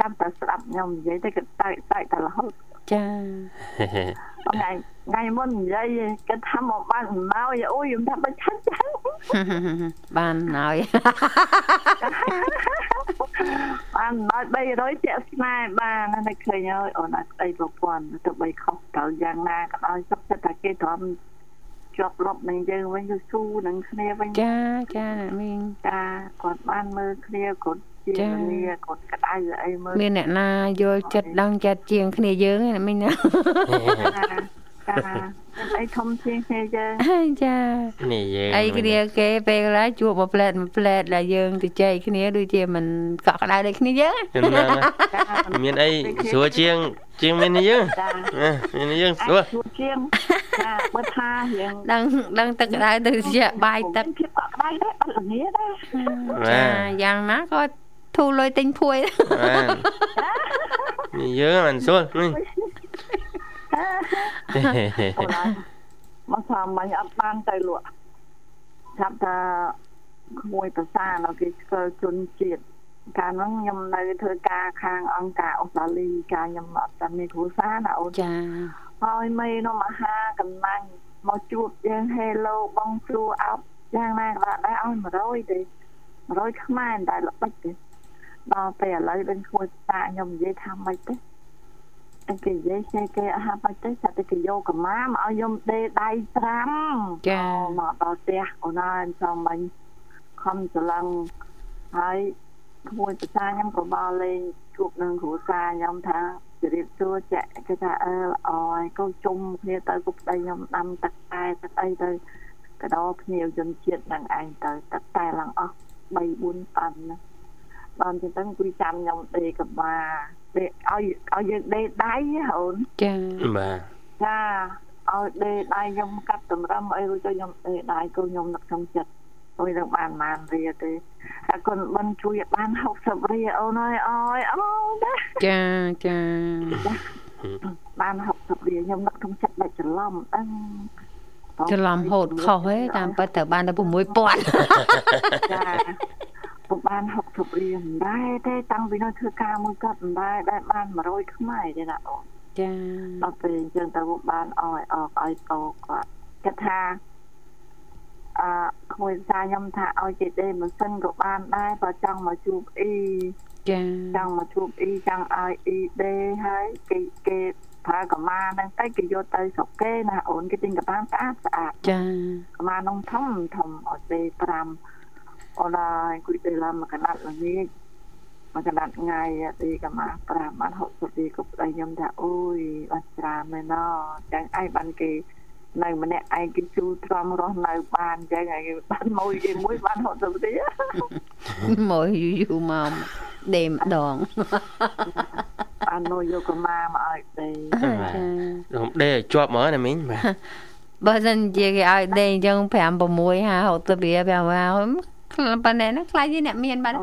ចាំតែស្ដាប់ខ្ញុំនិយាយទៅគេតែតែតែរហូតចាថ្ងៃថ្ងៃថ្ងៃមុននិយាយគាត់ថាមកបានអំណោយអូយខ្ញុំថាបើឆាច់ចឹងបានហើយបានអំណោយ300ជាក់ស្នេហ៍បានតែឃើញហើយអូនអត់ស្ដីប្រព័ន្ធទៅបីខុសត្រូវយ៉ាងណាក៏ដោយសុខចិត្តតែគេទ្រាំ ជាប់លប់នឹងយើងវិញគឺស៊ូនឹងគ្នាវិញចាចាអ្នកមីងចាគាត់បានមើលគ្នាគាត់ជាចា៎គ្នាគាត់ក្តៅអីមើលមានអ្នកណាយល់ចិត្តដឹងចិត្តជាងគ្នាយើងឯណាមីងណាចាចាមាន អីធំជាងគ្នាយើងចានេះយើងអីគ្នាគេពេលកន្លែងជួបមួយផ្លែតមួយផ្លែតដែលយើងទៅចែកគ្នាដូចជាមិនកក់ក្ដៅដូចគ្នាយើងខ្ញុំណាមានអីស្រួលជាងជាងមាននេះយើងចាអឺមាននេះយើងស្រួលជួបជាងចាបើថារៀងដឹងដឹងទឹកក្ដៅទៅជាបាយទឹកភាពកក់ក្ដៅដែរអត់ល្ងាដែរចាយ៉ាងណាក៏ធូរលុយទិញភួយបាទនេះយើងមិនស្រួលនេះអូឡើយ មកថាមិញអត់បានទៅលក់ចាប់ថាក្មួយប្រសានៅគេស្គាល់ជនជាតិកាលហ្នឹងខ្ញុំនៅធ្វើការខាងអង្គការអូស្ត្រាលីការខ្ញុំអត់តែមានគ្រួសារណាអូនចាហើយមេនោះមហាកំណាញ់មកជួបយើង Hello បងគ្រូអប់យ៉ាងណាក៏ដែរឲ្យ100ទេ100ខ្មែរតែល្បិចទេដល់ពេលឥឡូវដឹងគួរតាខ្ញុំនិយាយថាម៉េចទេ តែគេនិយាយចេះគេអត់ហាប់បាច់ទេតែតែគេយកកម្មាមកឲ្យខ្ញុំដេដៃ5ចាមកដល់ផ្ទះអូនហើយសំមិញខំច្រឡឹងហើយក្មួយប្រសាខ្ញុំក៏មកលេងជួបនឹងគ្រូសាខ្ញុំថាជម្រាបសួរចាក់គេថាអើល្អហើយកូនជុំគ្នាទៅគុកប្តីខ្ញុំដាំទឹកតែទឹកអីទៅកដោភ្នៀវជនជាតិនឹងឯងទៅទឹកតែឡើងអស់3 4ប៉ាន់ណាបានចឹងទៅគួយចាំខ្ញុំដេកកម្មាដេក ឲ្យឲ្យយើងដេកដៃហ៎អូនចាបាទចាឲ្យដេដៃខ្ញុំកាត់តម្រឹមអីរួចទៅខ្ញុំដេដៃកូនខ្ញុំនឹកក្នុងចិត្តអុយនឹងបានបានរៀទេអរគុណបិណ្ឌជួយឲ្យបាន60រៀអូនអើយអើយអូណាចាចាបាន60រៀខ្ញុំនឹកក្នុងចិត្តដាច់ច្រឡំអឹងច្រឡំហូតខុសឯងតាមពិតទៅបានតែ6000ចា ពុំបាន60រៀមិនដែរទេតាំងពីនៅធ្វើការមួយគាត់មិនដែរដែលបាន100ខ្មែរទេណាអូនចាដល់ពេលអញ្ចឹងទៅបានអោយអอกឲ្យតោគាត់គាត់ថាអឺក្មួយសាខ្ញុំថាឲ្យចេដេម៉ាស៊ីនក៏បានដែរបើចង់មកជួបអ៊ីចាចង់មកជួបអ៊ីចង់ឲ្យអ៊ីដេហើយគេគេប្រើកម្មាហ្នឹងទៅគេយកទៅស្រុកគេណាអូនគេទិញកម្មាស្អាតស្អាតចាកម្មានោះធំធំឲ្យដេ5 អូនហើយគួយដេឡើងមកកណាត់ល្ងាចមកកណាត់ថ្ងៃទីកម្មា5បាន60ទីក៏ប្តីខ្ញុំថាអូយបានច្រើនមែនណចឹងឯងបានគេនៅម្នាក់ឯងគេជួទ្រាំរស់នៅបានចឹងហើយគេបានមួយគេមួយបាន60ទីមកយូរយូរមកដេម្ដងបាននោះយកកម្មាមកឲ្យដេចាខ្ញុំដេកជាប់មកណាមីងបាទបើសិនជាគេឲ្យដេអញ្ចឹង5 6 5 60រៀល5មក ប៉ុណ្ណេះណាខ្លាចជាអ្នកមានបាត់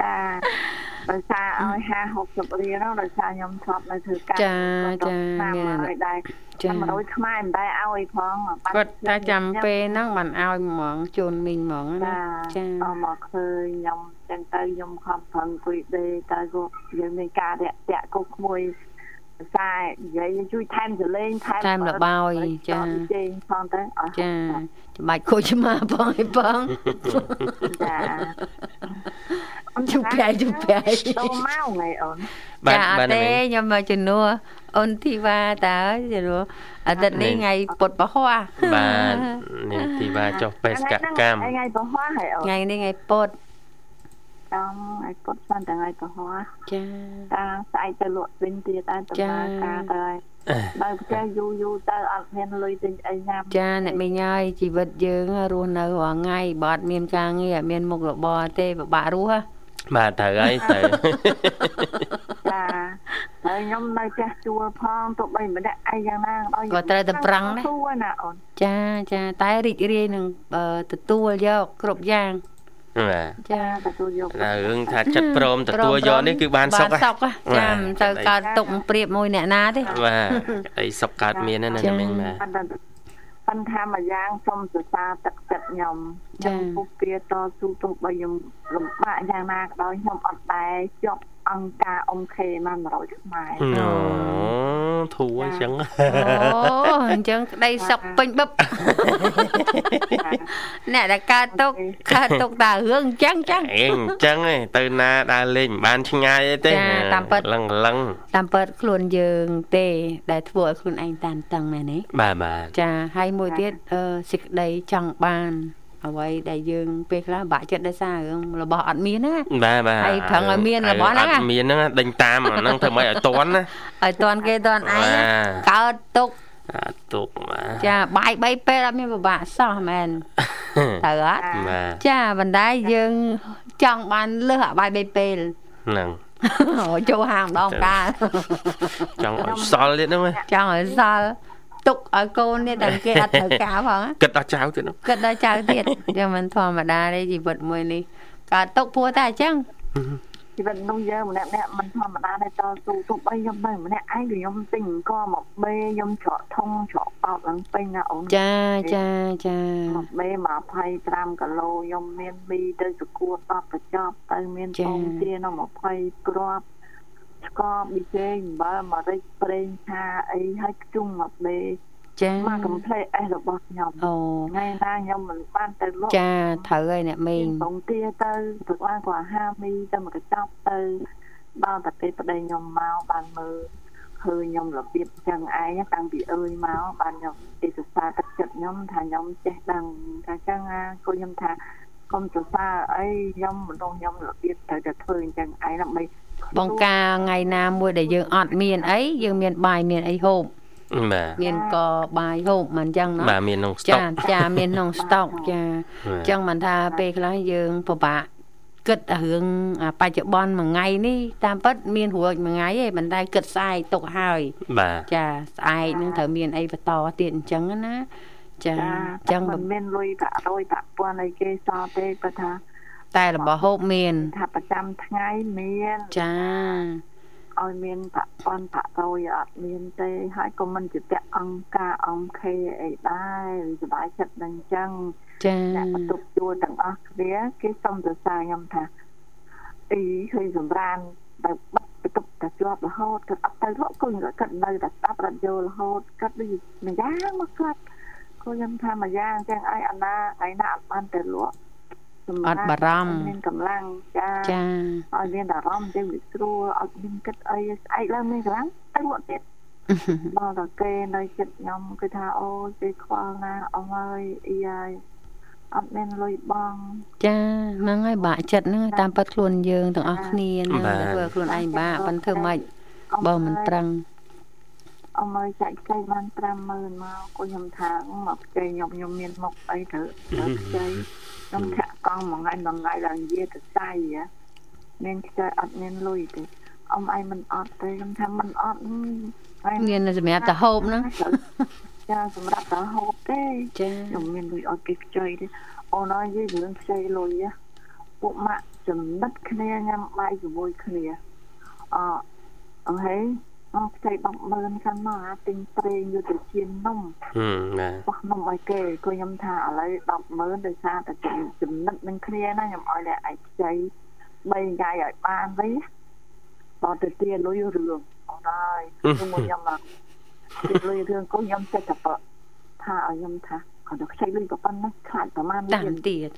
ចាដោយសារឲ្យ50 60រៀលនោះដោយសារខ្ញុំធ្លាប់នៅធ្វើការចាចាតាមមានឲ្យដែរចាតែ100ខ្មែរមិនដែរឲ្យផងបាត់គាត់តែចាំពេលហ្នឹងបានឲ្យហ្មងជូនមីងហ្មងណាចាចាអមមកឃើញខ្ញុំចឹងទៅខ្ញុំខំប្រឹងគួយដេទៅក៏យើងមានការរាក់ទាក់គុកមួយខ្សែនិយាយជួយថែមសលេងថែមថែមលបោយចាជេងផងទៅអស់ចាច្បាច់ខូចឆ្មាបងឯបងចាជុំប្រែជុំប្រែដូរមកថ្ងៃអូនបាទចាអបាទត់ទេណាមីងខ្ញុំមកជំនួសអូនធីវ៉ាតើជំនួសអាទិត្យនេះថ្ងៃពុតពហោះបាទនេះទីបាចុះបេសកកម្មថ្ងៃប្រហោះហើយអូនថ្ងៃនេះថ្ងៃពុត តាមឲ្យពុតស្មានថ្ងៃប្រហោះចាតាស្អែកទៅលក់វិញទៀតដែរដំណើរការទៅហើយបើផ្ទះយូរយូរទៅអត់មានលុយទិញអីញ៉ាំចាអ្នកមីងហើយជីវិតយើងរស់នៅរាល់ថ្ងៃបើអត់មានការងារអត់មានមុខរបរទេពិបាករស់ហ៎បាទត្រូវហើយត្រូវចាហើយខ្ញុំនៅផ្ទះជួលផងទោះបីម្នាក់ឯងយ៉ាងណាដល់ក៏ត្រូវតែប្រឹងដែរជួលណាអូនចាចាតែរីករាយនឹងអឺទទួលយកគ្រប់យ៉ាង បាទចាទទួលយកតែរឿងថាចិត្តព្រមទទួលយកនេះគឺបានសុខបានសុខហ៎ចាមិនទៅកើតទុកព្រៀបមួយអ្នកណាទេបាទអីសុខកើតមានណាណាមីងបាទប៉ុន្តែប៉ុន្តែមួយយ៉ាងសូមសរសើរទឹកចិត្តខ្ញុំ ខ្ញុំពុកពាតស៊ូទុំបីខ្ញុំលំបាកយ៉ាងណាក៏ដោយខ្ញុំអត់ដែរជាប់អង្គការអង្គខេមក100ខ្មែរអូធូរអញ្ចឹងអូអញ្ចឹងក្តីសុខពេញបឹបអ្នកដែលកើតទុកកើតទុកតារឿងអញ្ចឹងចឹងអេអញ្ចឹងឯងទៅណាដើរលេងមិនបានឆ្ងាយអីទេចាតាមពិតលឹងលឹងតាមពិតខ្លួនយើងទេ ដែលធ្វើឲ្យខ្លួនឯងតានតឹងមែនទេបាទបាទចាហើយមួយទៀតអឺសេចក្តីចង់បាន អ្វីដែលយើងពេលខ្លះបាក់ចិត្តដោយសាររឿងរបស់អត់មានហ្នឹងណាបាទបាទហើយប្រឹងឲ្យមានរបស់ហ្នឹងអត់មានហ្នឹងដេញតាមអាហ្នឹងធ្វើម៉េចឲ្យតន់ណាឲ្យតន់គេតន់ឯងបាទកើតទុកអាទុកបាទចាបាយ3ពេលអត់មានពិបាកសោះមែនត្រូវអត់បាទចាបណ្ដាយើងចង់បានលើសអាបាយ3ពេលហ្នឹងអូចូលហាងម្ដងកាលចង់ឲ្យសល់ទៀតហ្នឹងណាចង់ឲ្យសល់ ទុកឲ្យកូននេះដល់គេអត់ត្រូវការផងណាគិតដល់ចៅទៀតហ្នឹងគិតដល់ចៅទៀតយ៉ាងមិនធម្មតាទេជីវិតមួយនេះកើតទុកព្រោះតែអញ្ចឹងជីវិតនោះយើងម្នាក់ម្នាក់មិនធម្មតាដែរតស៊ូទោះបីខ្ញុំនៅម្នាក់ឯងគឺខ្ញុំទិញអង្គមកបេខ្ញុំច្រកធុងច្រកបោកឡើងពេញណាអូនចាចាចាមកបេមក25គីឡូខ្ញុំមានមីទៅសគួរ10កញ្ចប់ទៅមានពងទានៅ20គ្រាប់ ស្ករប៊ីចេងអំបិលម្រេចប្រេងឆាអីហើយខ្ជុំមកបេចាមកកំ pl េអេសរបស់ខ្ញុំអូថ្ងៃណាខ្ញុំមិនបានទៅលក់ចាត្រូវហើយអ្នកមីងពងទាទៅព្រឹកឡើងក៏អាហារមីទៅមកកញ្ចប់ទៅដល់តែពេលប្តីខ្ញុំមកបានមើលឃើញខ្ញុំរបៀបចឹងឯងតាំងពីអើយមកបានខ្ញុំទីសរសើរទឹកចិត្តខ្ញុំថាខ្ញុំចេះដឹងថាចឹងណាគូខ្ញុំថាកុំសរសើរអីខ្ញុំមនុស្សខ្ញុំរបៀបត្រូវតែធ្វើអញ្ចឹងឯងដើម្បី បងការថ្ងៃណាមួយដែលយើងអត់មានអីយើងមានបាយមានអីហូបបាទមានកបាយហូបមិនអញ្ចឹងណាបាទមានក្នុងស្តុចាកចាមានក្នុងស្តុកចាអញ្ចឹងមិនថាពេលខ្លះយើងពិបាកគិតរឿងអាបច្ចុប្បន្នមួយថ្ងៃនេះតាមពិតមានរួចមួយថ្ងៃឯងមិនដែលគិតស្អែកទុកហើយបាទចាស្អែកនឹងត្រូវមានអីបន្តទៀតអញ្ចឹងណាចាអញ្ចឹងមិនមានលុយប្រាក់រយប្រាក់ពាន់អីគេសល់ទេគាត់ថា តែរបស់ហូបមានថាប្រចាំថ្ងៃមានចាឲ្យមានប្រាក់ប៉ុនប្រាក់រយអត់មានទេហើយក៏មិនជាពាក់អង្គការអង្គខេអីដែរសុបាយចិត្តនឹងអញ្ចឹងចាអ្នកបន្ទប់ជួលទាំងអស់គ្នាគេសុំសរសើរខ្ញុំថាអីឃើញសម្រានតែបាត់បន្ទប់តែជាប់រហូតគាត់អត់ទៅលក់គុញគាត់នៅតែស្ដាប់រត់យករហូតគាត់ដូចម្យ៉ាងមកគាត់ក៏ខ្ញុំថាម្យ៉ាងទាំងឯងអាណាឯណាអត់បានទៅលក់សម្អត់បារម្ភមានកម្លាំងចាចាឲ្យមានអារម្មណ៍ទៅវាស្រួលអត់មានគិតអីស្អែកឡើងមានកម្លាំងទៅលក់ទៀតដល់តែគេនៅចិត្តខ្ញុំគឺថាអូយគេខ្វល់ណាស់អស់ហើយអីហើយអត់មានលុយបងចាហ្នឹងហើយបាក់ចិត្តហ្នឹងហើយតាមពិតខ្លួនយើងទាំងអស់គ្នាហ្នឹងធ្វើឲ្យខ្លួនឯងបាក់ប៉ុន្តែធ្វើម៉េចបើមិនប្រឹងអមឲ្យចាច់ខ្ចីបាន50000មកក៏ខ្ញុំថាមកខ្ចីខ្ញុំខ្ញុំមានមុខអីត្រូវត្រូវខ្ចីខ្ញុំធា ក់កង់មួយថ្ងៃមួយថ្ងៃឡើងនិយាយទៅស្អីហ៎មានខ្ចីអត់មានលុយទេអមឯងមិនអត់ទេខ្ញុំថាមិនអត់ហើយមានសម្រាប់តែហូបហ្នឹងចាសម្រាប់តែហូបទេចាខ្ញុំមានលុយអត់គេខ្ចីទេអូនអើយនិយាយរឿងខ្ចីលុយហ៎ពួកម៉ាក់ចំណិតគ្នាញ៉ាំបាយជាមួយគ្នាអអង្ហេ អត់ខ្ចី100000ខាងមកអាទិញប្រេងយកទៅជៀននំហឹមបាទបោះនំឲ្យគេក៏ខ្ញុំថាឥឡូវ100000ដោយសារតែចំណិតនឹងគ្នាណាខ្ញុំឲ្យតែឯងខ្ចី3ថ្ងៃឲ្យបានវិញដល់ទៅទាលុយរឿងអូនអើយខ្ញុំមកខ្ញុំមកទាលុយរឿងក៏ខ្ញុំចិត្តតែប្រថាឲ្យខ្ញុំថា គាត់ទៅខ្ចីលុយក៏ប៉ុណ្ណេះខ្លាចប្រហែលតាមទៀត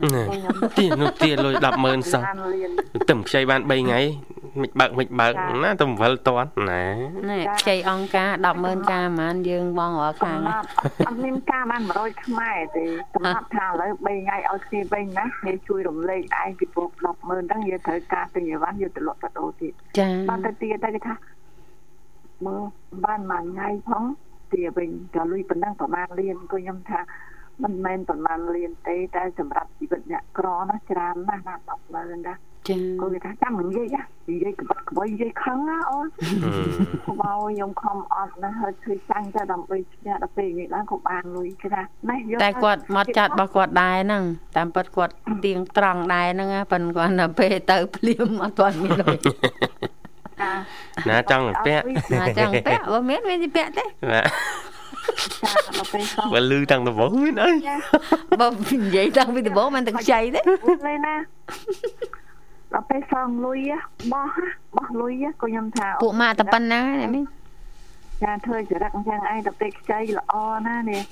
ទៀននោះទៀនលុយ100000សោះបានលៀនទៅខ្ចីបាន3ថ្ងៃមិនបើកមិនបើកណាទៅវល់តន់ណាណែខ្ចីអង្គការ100000ការប៉ុន្មានយើងបងរាល់ខាខាងងអត់មានការបាន100ខ្មែរទេសម្រាប់ថាឥឡូវ3ថ្ងៃឲ្យគ្នាវិញណាគេជួយរំលែកឯងពីពុក100000ហ្នឹងយើងត្រូវការទិញអីវ៉ាន់យកទៅលក់ទៅដូរទៀតចាបានទៅទៀតទៅគេថាមើលបានមួយថ្ងៃផងទាវិញក៏លុយប៉ុណ្ណឹងប្រហែលលានក៏ខ្ញុំថា មិនមែនប្រហែលលានទេតែសម្រាប់ជីវិតអ្នកក្រណាច្រើនណាស់ណា100000ណាចាក៏គេថាចាំនិយាយនិយាយក្បត់ក្បួយនិយាយខឹងណាអូនបោខ្ញុំខំអត់ណាស់ហើយធ្វើចាញ់ទៅដើម្បីឈ្នះដល់ពេលនេះឡើងក៏បានលុយគេថាណេះយកតែគាត់មកចាត់របស់គាត់ដែរហ្នឹងតាមពិតគាត់ទៀងត្រង់ដែរហ្នឹងណាប៉ុន្តែគាត់ទៅពេលទៅភ្លាមអត់ទាន់មានលុយណាចង់ពាក់ណាចឹងពាក់បើមានមានទីពាក់ទេ បាទចាដល់ពេលសងបើលឺតាំងដំបូងមានអីបើនិយាយតាំងពីដំបូងមិនទាំងខ្ចីទេលេណាដល់ពេលសងលុយបោះបោះលុយក៏ខ្ញុំថាពួកម៉ាក់តែប៉ុណ្ណាអ្នកមីងចាធ្វើចរិតអញ្ចឹងឯងដល់ពេលខ្ចីល្អណានេះ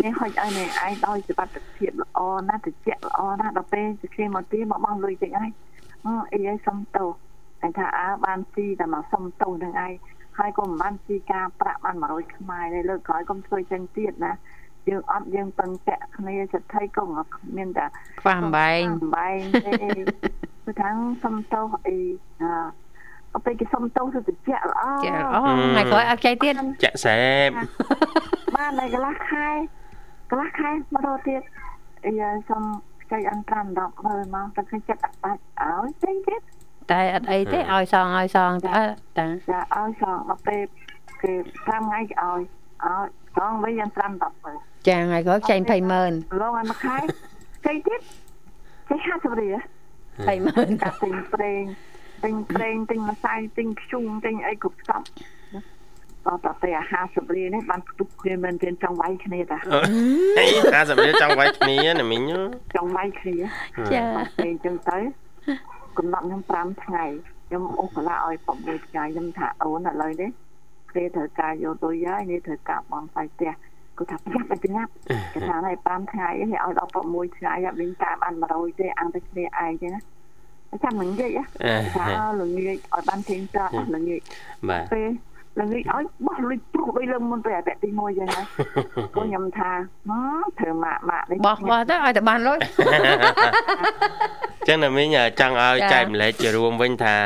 នេះហុចឲ្យនេះឯងដោយសុខភាពល្អណាតិចល្អណាដល់ពេលទៅគ្នាមកទីមកបោះលុយតិចឯងអីឲ្យសុំតោតែថាអើបានស៊ីតែមកសុំតោនឹងឯង ហើយក៏មិនបានស៊ីការប្រាក់បាន100ខ្មែរទេលើកក្រោយកុំធ្វើចឹងទៀតណាយើងអត់យើងពឹងពាក់គ្នាសិទ្ធិក៏មានតែខ្វះអំបែងអំបែងទេគឺថាសុំតោអីអពេលគេសុំតោទៅតិចល្អចាអូថ្ងៃក្រោយអត់ខ្ចីទៀតចាក់សែបបានតែកន្លះខែកន្លះខែមករកទៀតអីសុំចៃអន្តរ10មើលមកតែឃើញចិត្តអត់បាច់ឲ្យចេញទៀត តែអត់អីទេឲ្យសងឲ្យសងតើតាចាឲ្យសងដល់ពេលគេ5ថ្ងៃគេឲ្យឲ្យសងវិញអន្តរ10មើលចាថ្ងៃក្រោយខ្ចី20ម៉ឺនឡងឲ្យមួយខែចេញទៀតចេញ50រៀល20ម៉ឺនតែទិញប្រេងទិញប្រេងទិញម្សៅទិញខ្ជុំទិញអីគ្រប់ស្កប់ដល់តែពេល50រៀលនេះបានផ្ទុកគ្នាមែនទែនចង់វាយគ្នាតាអី50រៀលចង់វាយគ្នាណាមីងចង់វាយគ្នាចាពេលអញ្ចឹងទៅ កំណត់ខ្ញុំ5ថ្ងៃខ្ញុំអូសកលាឲ្យ6ថ្ងៃខ្ញុំថាអូនឥឡូវនេះគេត្រូវការយកលុយហើយនេះត្រូវការបងផ្សាយផ្ទះគាត់ថាប្រញាប់ប្រញាប់គេថាឲ្យ5ថ្ងៃឲ្យដល់6ថ្ងៃហើយវិញតាមបាន100ទេអង្គតែគ្នាឯងទេណាចាំនឹងនិយាយថាល្ងាចឲ្យបានទៀងទាត់ល្ងាចបាទពេល ល្ងាចឲ្យបោះលុយព្រុសបីលើមុនទៅអាពាក់ទី1ចឹងហើយគាត់ខ្ញុំថាធ្វើម៉ាក់ម៉ាក់នេះបោះបោះទៅឲ្យតែបានលុយចឹងណាមីងចង់ឲ្យចែកម្លែកជារួមវិញថា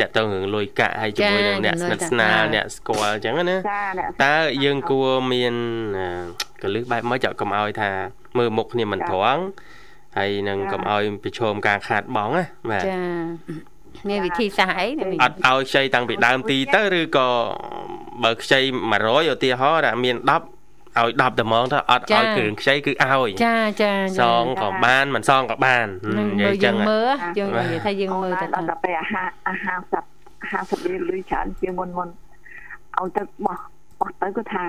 តកតងរឿងលុយកាក់ហើយជាមួយនឹងអ្នកស្និទ្ធស្នាលអ្នកស្គាល់ចឹងណាចាអ្នកតើយើងគួរមានកលឹះបែបម៉េចឲ្យកុំឲ្យថាមើលមុខគ្នាមិនត្រង់ហើយនឹងកុំឲ្យប្រឈមការខាតបង់ណាបាទចា មានវិធីសាស្ត្រអីអ្នកមីងអត់ឲ្យខ្ចីតាំងពីដើមទីទៅឬក៏បើខ្ចី100ឧទាហរណ៍ថាមាន10ឲ្យ10តែហ្មងទៅអត់ឲ្យគ្រឿងខ្ចីគឺឲ្យចាចាសងក៏បានមិនសងក៏បាននឹងនិមើយាយចឹលយើងងមើលយើងនិយាយថាយើងមើលទៅដល់តែពេលអាហារអាហារសាប់50រៀលលុយច្រើនជាងមុនមុនឲ្យទៅបោះបោះទៅគាត់ថា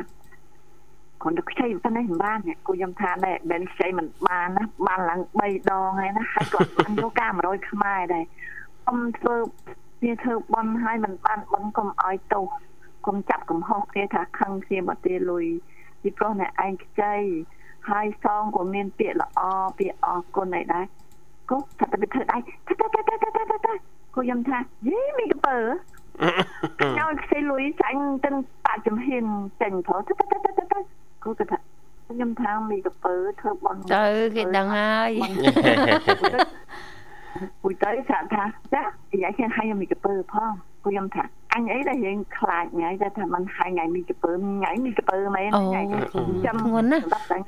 គាត់ទៅខ្ចីប៉ុណ្ណេះមិនបានគូខ្ញុំថាដែរបែនខ្ចីមិនបានណាបានឡើង3ដងហើយណាហើយគាត់បានយកការ100ខ្មែរដែរអ៊ំ ធ្វើវាធ្វើបន់ហើយមិនបានបន់កុំឲ្យទោសកុំចាប់កំហុសគ្នាថាខឹងគ្នាមកទេលុយពីព្រោះអ្នកឯងខ្ចីហើយសងក៏មានពាក្យល្អពាក្យអរគុណអីដែរ cô thật là bị thật ai thật thật thật thật thật thật thật cô dâm tha dí mi cái bờ nhau xây lùi xanh tên tạ chấm hiền chành thở thật thật thật thật thật cô cái thật cô dâm tha mi cái bờ thơ bọn ទៅគេដឹងហើយ buổi tới sạ tha dạ thì giải khen hay mi cái bờ phong cô dâm tha anh ấy là hiện khai ngày ra thà mình hai ngày mi cái bờ nhảy mi cái bờ mấy អូ ngày ធ្ងន់ណាស់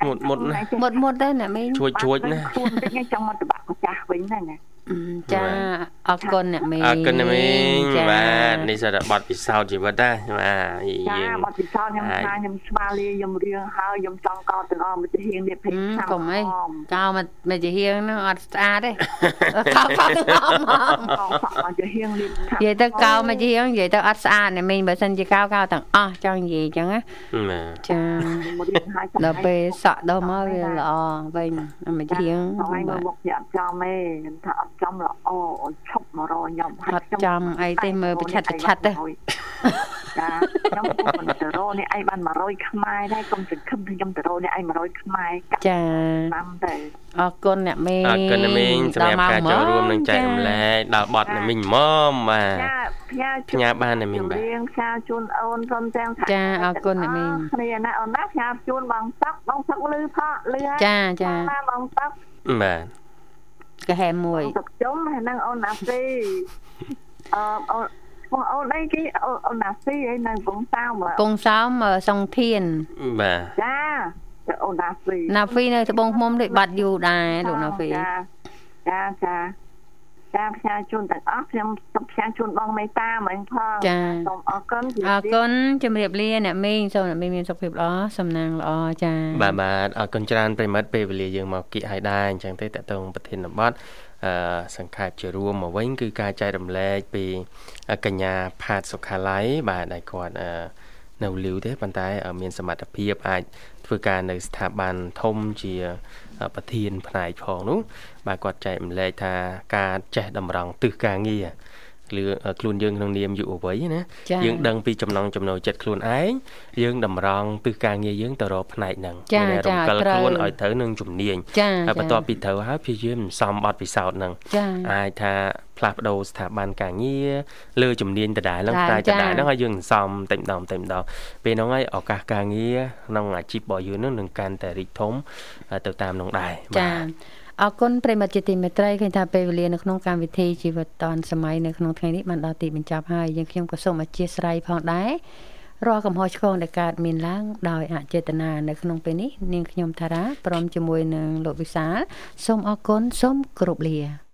មុតមុតណាមុតមុតទៅអ្នកមីងជួចជួចណាខ្លួនទៅ ngay trong một bạn của cha Vĩnh này nè ចា អរគុណអ្នកមីងអរគុណណាមីងចាបាទនេះសិតតែបទពិសោធន៍ជីវិតដែរបាទចាយើងបទពិសោធន៍ខ្ញុំថាខ្ញុំស្វាលាខ្ញុំរៀងហើយខ្ញុំចង់កោតទាំងអស់មកជាហៀងនេះភេទហឹមឆ្នាំកុំអីកោមកមកជាហៀងហ្នឹងអត់ស្អាតទេកោកោទៅអមកោសក់មកជាហៀងនេះនិយាយទៅកោមកជាហៀងនិយាយទៅអត់ស្អាតអ្នកមីងបើសិនជាកោកោទាំងអស់ចង់និយាយអញ្ចឹងណាបាទចាមករៀងហើយដល់ពេលសក់ដល់មកវាល្អវិញមកជាហៀងហើយមើលមុខជាអត់ចំទេខ្ញុំថាអត់ចំល្អឈប់មករកខ្ញុំអត់ចំអីទេមើលប្រឆាត់ប្រឆាត់ទេចាខ្ញុំមិនទៅរកនេះឯងបាន100ខ្មែរដែរកុំសង្ឃឹមថាខ្ញុំទៅរកនេះឯង100ខ្មែរកាត់ចាតាមទៅអរគុណអ្នកមីងអរគុណណាមីងសម្រាប់ការចូលរួមនិងចែករំចាលែកដល់បទណាមីងម៉មបាទចាផ្ញើផ្ញើបានណាមីងបាទរៀងផ្ញើជូនអូនសូមទាំងថាចាអរគុណអ្នកមីងគ្នាណាអូនណាផ្ញើជូនបងសឹកបងសឹកលឺផកលឺហើយចាចាណាបងសឹកបាទ កាហែមួយសឹកជុំហើយនឹងអូនណាស៊ីអឺអូនបងអូនអីគេអូនណាស៊ីឯនៅវងសៅមើលកងសោមសុងធានបាទចាទៅអូនណាស៊ីណាហ្វីនៅត្បូងឃ្មុំដូចបាត់យូរដែរលោកណាហ្វីចាចាចា ចាផ្សាយជូនទាំងអស់ខ្ញុំសូមផ្សាយជូនបងមេតាមិញផងចាសូមអរគុណអរគុណជំរាបលាអ្នកមីងសូមអ្នកមីងមានសុខភាពល្អសំណាងល្អចាបាទបាទអរគុណច្រើនប្រិមិត្តពេលវេលាយើងមកគៀកឲ្យដែរអញ្ចឹងទេតកតងប្រធានបទអឺសង្ខេបជារួមមកវិញគឺការចែករំលែកពីកញ្ញាផាតសុខាឡៃបាទដែលគាត់អឺនៅលីវទេប៉ុន្តែ មានសមត្ថភាពអាច ធ្វើការនៅស្ថាប័នធំជាប្រធានផ្នែកផងនោះបាទគាត់ចែកម្លែកថាការចេះតម្រង់ទិសការងារឬ ខ្លួនយើងក្នុងនាមយុវវ័យណាយើងដឹងពីចំណងចំណូលចិត្តខ្លួនឯងយើងតម្រង់ទិសការងារយើងទៅរកផ្នែកហ្នឹងមានរំកិលខ្លួនឲ្យត្រូវនឹងជំនាញហើយបន្ទាប់ពីត្រូវហើយព្យាយាមសំបត្តិពិសោធន៍ហ្នឹងអាចថាផ្លាស់ប្ដូរស្ថាប័នការងារលើជំនាញដដែលហ្នឹងតែដដែលហ្នឹងឲ្យយើងសំតែម្ដងតែម្ដងពេលហ្នឹងហើយឱកាសការងារក្នុងអាជីពរបស់យើងនឹងកាន់តែរីកធំទៅតាមនោះដែរបាទ អរគុណប្រិមត្តជាទីមេត្រីឃើញថាពេលវេលានៅក្នុងកម្មវិធីជីវិតឌွန်សម័យនៅក្នុងថ្ងៃនេះបានដល់ទីបញ្ចប់ហើយយើងខ្ញុំក៏សូមអធិស្ឋានផងដែររាល់កំហុសឆ្គងដែលកើតមានឡើងដោយអចេតនានៅក្នុងពេលនេះនាងខ្ញុំថារាព្រមជាមួយនឹងលោកវិសាលសូមអរគុណសូមគោរពលា